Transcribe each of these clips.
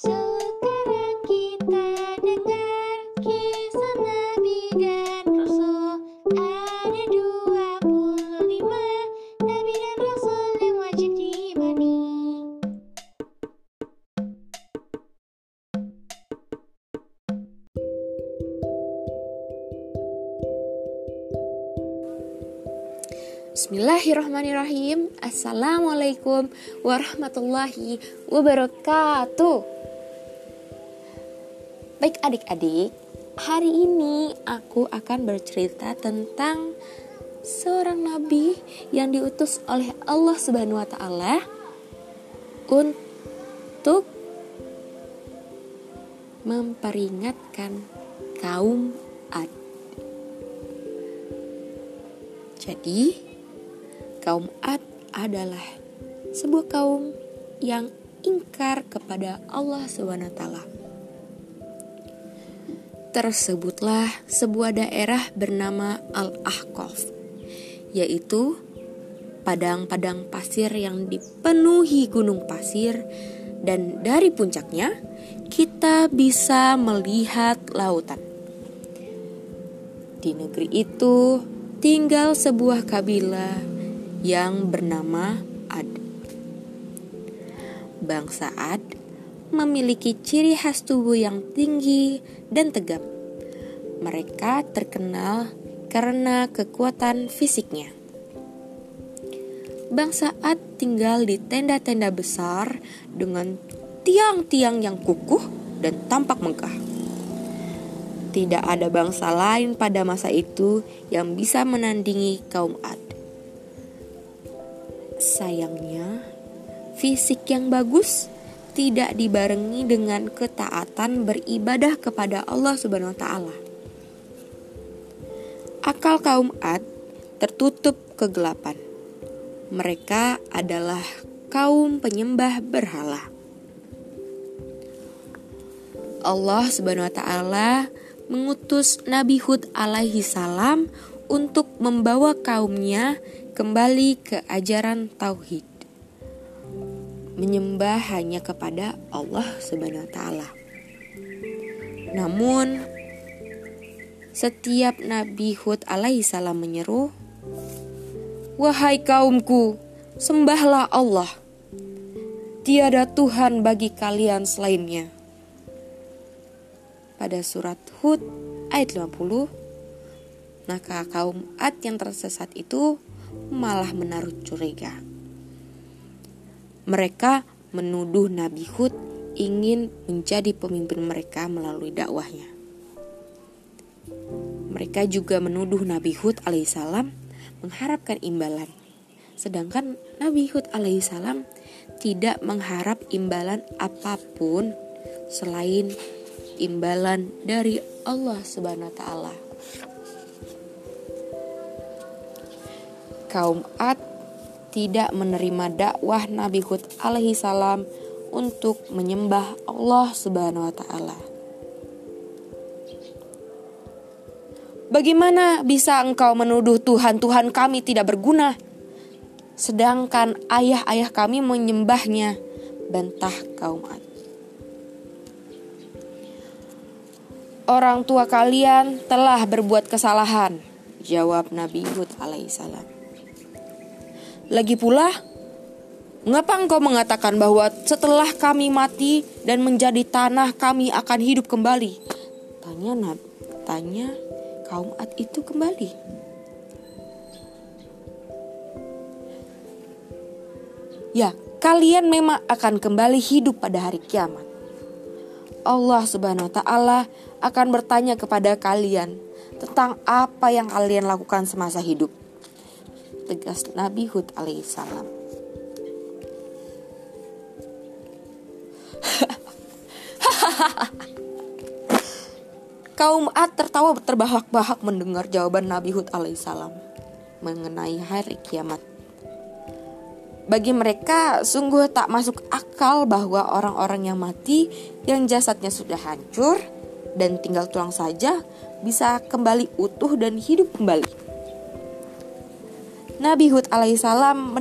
So Bismillahirrahmanirrahim. Assalamualaikum warahmatullahi wabarakatuh. Baik adik-adik Hari ini aku akan bercerita tentang Seorang nabi yang diutus oleh Allah subhanahu wa ta'ala Untuk Memperingatkan kaum Ad Jadi kaum Ad adalah sebuah kaum yang ingkar kepada Allah SWT. Tersebutlah sebuah daerah bernama Al-Ahqaf, yaitu padang-padang pasir yang dipenuhi gunung pasir dan dari puncaknya kita bisa melihat lautan. Di negeri itu tinggal sebuah kabilah yang bernama Ad. Bangsa Ad memiliki ciri khas tubuh yang tinggi dan tegap. Mereka terkenal karena kekuatan fisiknya. Bangsa Ad tinggal di tenda-tenda besar dengan tiang-tiang yang kukuh dan tampak megah. Tidak ada bangsa lain pada masa itu yang bisa menandingi kaum Ad. Sayangnya, fisik yang bagus tidak dibarengi dengan ketaatan beribadah kepada Allah Subhanahu wa taala. Akal kaum Ad tertutup kegelapan. Mereka adalah kaum penyembah berhala. Allah Subhanahu wa taala mengutus Nabi Hud alaihi salam untuk membawa kaumnya kembali ke ajaran tauhid. Menyembah hanya kepada Allah Subhanahu wa taala. Namun setiap Nabi Hud alaihi salam menyeru, "Wahai kaumku, sembahlah Allah. Tiada Tuhan bagi kalian selainnya." Pada surat Hud ayat 50, maka kaum Ad yang tersesat itu malah menaruh curiga. Mereka menuduh Nabi Hud ingin menjadi pemimpin mereka melalui dakwahnya. Mereka juga menuduh Nabi Hud alaihissalam mengharapkan imbalan. Sedangkan Nabi Hud alaihissalam tidak mengharap imbalan apa pun selain imbalan dari Allah Subhanahu wa taala. Kaum Ad tidak menerima dakwah Nabi Hud alaihi salam untuk menyembah Allah Subhanahu wa taala. Bagaimana bisa engkau menuduh Tuhan-Tuhan kami tidak berguna sedangkan ayah-ayah kami menyembahnya? Bantah kaum Ad. Orang tua kalian telah berbuat kesalahan, jawab Nabi Hud alaihissalam. Lagi pula, mengapa engkau mengatakan bahwa setelah kami mati dan menjadi tanah kami akan hidup kembali? Tanya Nabi, tanya kaum Ad itu kembali. Ya, kalian memang akan kembali hidup pada hari kiamat. Allah Subhanahu wa taala akan bertanya kepada kalian tentang apa yang kalian lakukan semasa hidup tegas Nabi Hud alaihissalam. Kaum Ad tertawa terbahak-bahak mendengar jawaban Nabi Hud alaihissalam mengenai hari kiamat. Bagi mereka sungguh tak masuk akal bahwa orang-orang yang mati yang jasadnya sudah hancur dan tinggal tulang saja bisa kembali utuh dan hidup kembali. Nabi Hud alaihissalam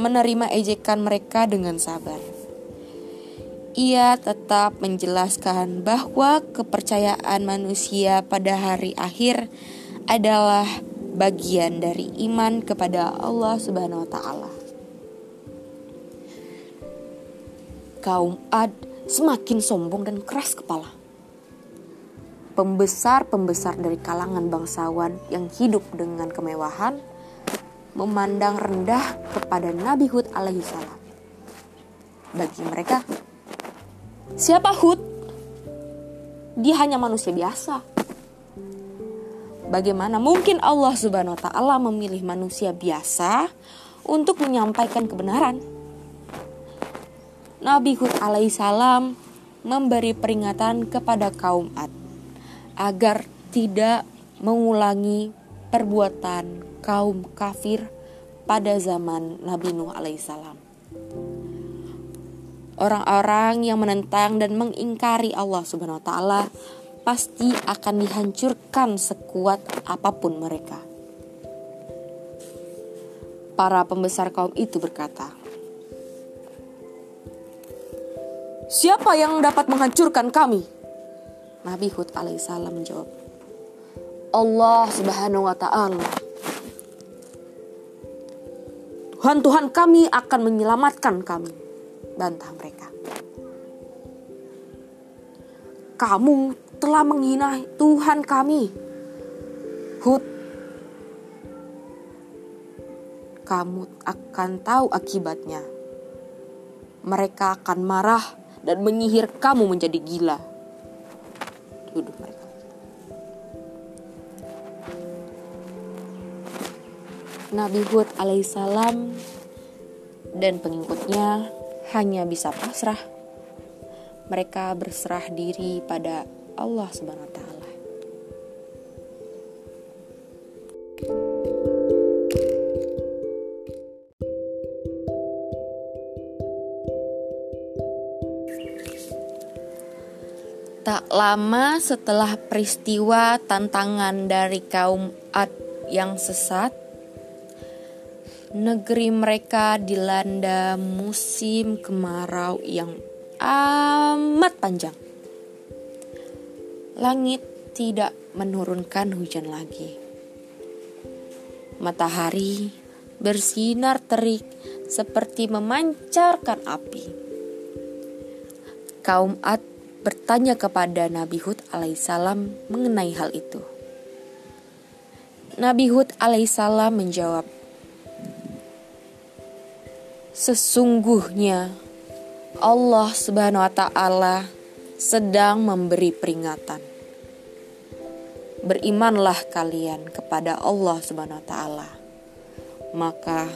menerima ejekan mereka dengan sabar. Ia tetap menjelaskan bahwa kepercayaan manusia pada hari akhir adalah bagian dari iman kepada Allah Subhanahu wa taala. Kaum Ad semakin sombong dan keras kepala. Pembesar-pembesar dari kalangan bangsawan yang hidup dengan kemewahan memandang rendah kepada Nabi Hud alaihissalam. Bagi mereka, siapa Hud? Dia hanya manusia biasa. Bagaimana mungkin Allah Subhanahu wa taala memilih manusia biasa untuk menyampaikan kebenaran? Nabi Hud alaihissalam memberi peringatan kepada kaum Ad agar tidak mengulangi perbuatan kaum kafir pada zaman Nabi Nuh alaihissalam. Orang-orang yang menentang dan mengingkari Allah Subhanahu wa taala pasti akan dihancurkan sekuat apa pun mereka. Para pembesar kaum itu berkata, Siapa yang dapat menghancurkan kami? Nabi Hud alaihissalam menjawab, Allah subhanahu wa ta'ala. Tuhan-Tuhan kami akan menyelamatkan kami. Bantah mereka. Kamu telah menghina Tuhan kami. Hud. Kamu akan tahu akibatnya. Mereka akan marah dan menyihir kamu menjadi gila. Duduk mereka. Nabi Hud alaihissalam dan pengikutnya hanya bisa pasrah. Mereka berserah diri pada Allah Subhanahu wa taala. Tak lama setelah peristiwa tantangan dari kaum Ad yang sesat, negeri mereka dilanda musim kemarau yang amat panjang. Langit tidak menurunkan hujan lagi. Matahari bersinar terik seperti memancarkan api. Kaum Ad bertanya kepada Nabi Hud alaihissalam mengenai hal itu. Nabi Hud alaihissalam menjawab, Sesungguhnya Allah Subhanahu wa taala sedang memberi peringatan. Berimanlah kalian kepada Allah Subhanahu wa taala. Maka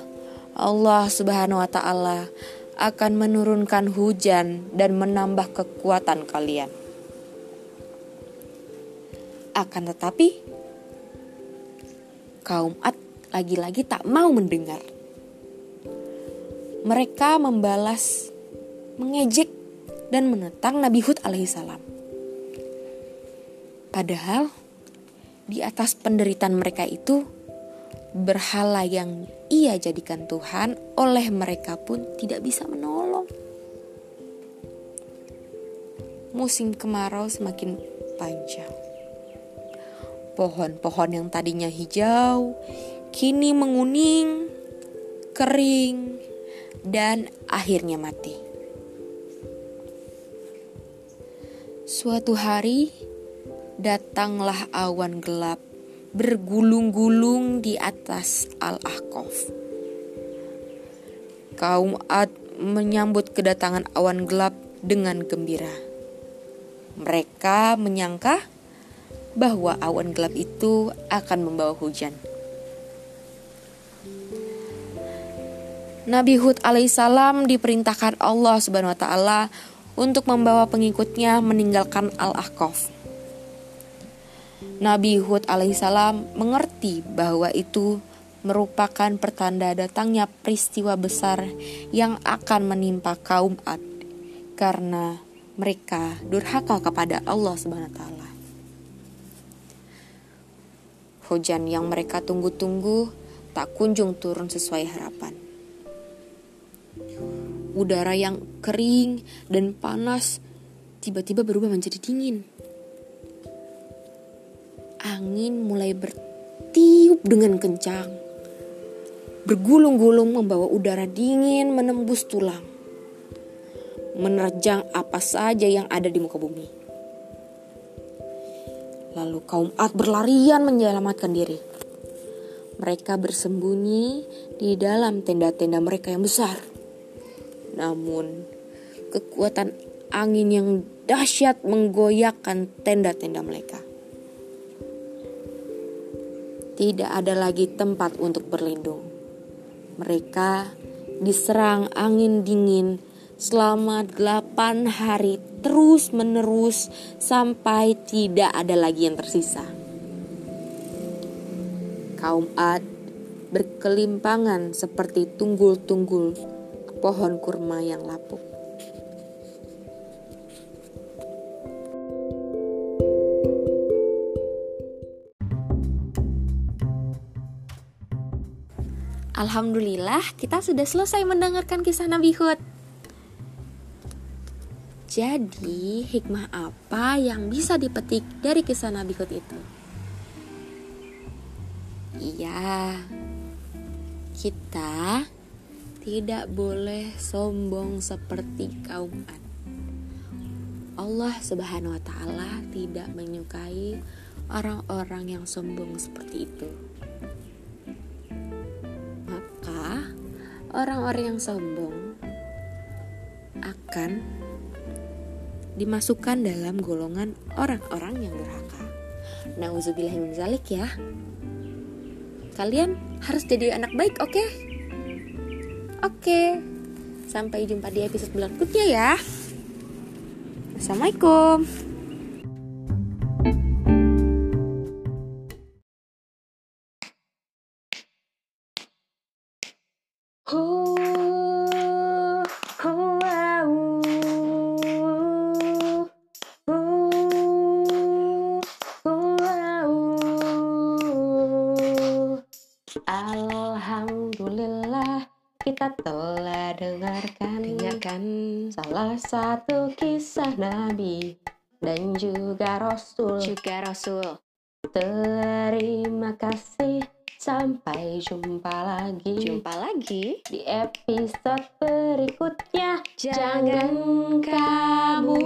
Allah Subhanahu wa taala akan menurunkan hujan dan menambah kekuatan kalian. Akan tetapi kaum Ad lagi-lagi tak mau mendengar mereka membalas, mengejek, dan menentang Nabi Hud alaihissalam. Padahal di atas penderitaan mereka itu berhala yang ia jadikan Tuhan oleh mereka pun tidak bisa menolong. Musim kemarau semakin panjang. Pohon-pohon yang tadinya hijau kini menguning, kering, dan akhirnya mati. Suatu hari datanglah awan gelap bergulung-gulung di atas Al-Ahqaf. Kaum Ad menyambut kedatangan awan gelap dengan gembira. Mereka menyangka bahwa awan gelap itu akan membawa hujan. Nabi Hud alaihissalam diperintahkan Allah subhanahu wa taala untuk membawa pengikutnya meninggalkan Al-Ahqaf. Nabi Hud alaihissalam mengerti bahwa itu merupakan pertanda datangnya peristiwa besar yang akan menimpa kaum Ad karena mereka durhaka kepada Allah Subhanahu wa taala. Hujan yang mereka tunggu-tunggu tak kunjung turun sesuai harapan. Udara yang kering dan panas tiba-tiba berubah menjadi dingin. Angin mulai bertiup dengan kencang. Bergulung-gulung membawa udara dingin menembus tulang. Menerjang apa saja yang ada di muka bumi. Lalu kaum Ad berlarian menyelamatkan diri. Mereka bersembunyi di dalam tenda-tenda mereka yang besar. Namun, kekuatan angin yang dahsyat menggoyahkan tenda-tenda mereka. Tidak ada lagi tempat untuk berlindung. Mereka diserang angin dingin selama delapan hari terus menerus sampai tidak ada lagi yang tersisa. Kaum Ad berkelimpangan seperti tunggul-tunggul pohon kurma yang lapuk. Alhamdulillah kita sudah selesai mendengarkan kisah Nabi Hud. Jadi hikmah apa yang bisa dipetik dari kisah Nabi Hud itu? Iya, kita tidak boleh sombong seperti kaum Ad. Allah Subhanahu wa taala tidak menyukai orang-orang yang sombong seperti itu. Maka orang-orang yang sombong akan dimasukkan dalam golongan orang-orang yang durhaka. Nauzubillahimin zalik ya. Kalian harus jadi anak baik, oke? Okay? Oke. Sampai jumpa di episode berikutnya ya. Assalamualaikum. Salah satu kisah Nabi dan juga Rasul juga Rasul. Terima kasih sampai jumpa lagi Jumpa lagi. di episode berikutnya. Jangan kamu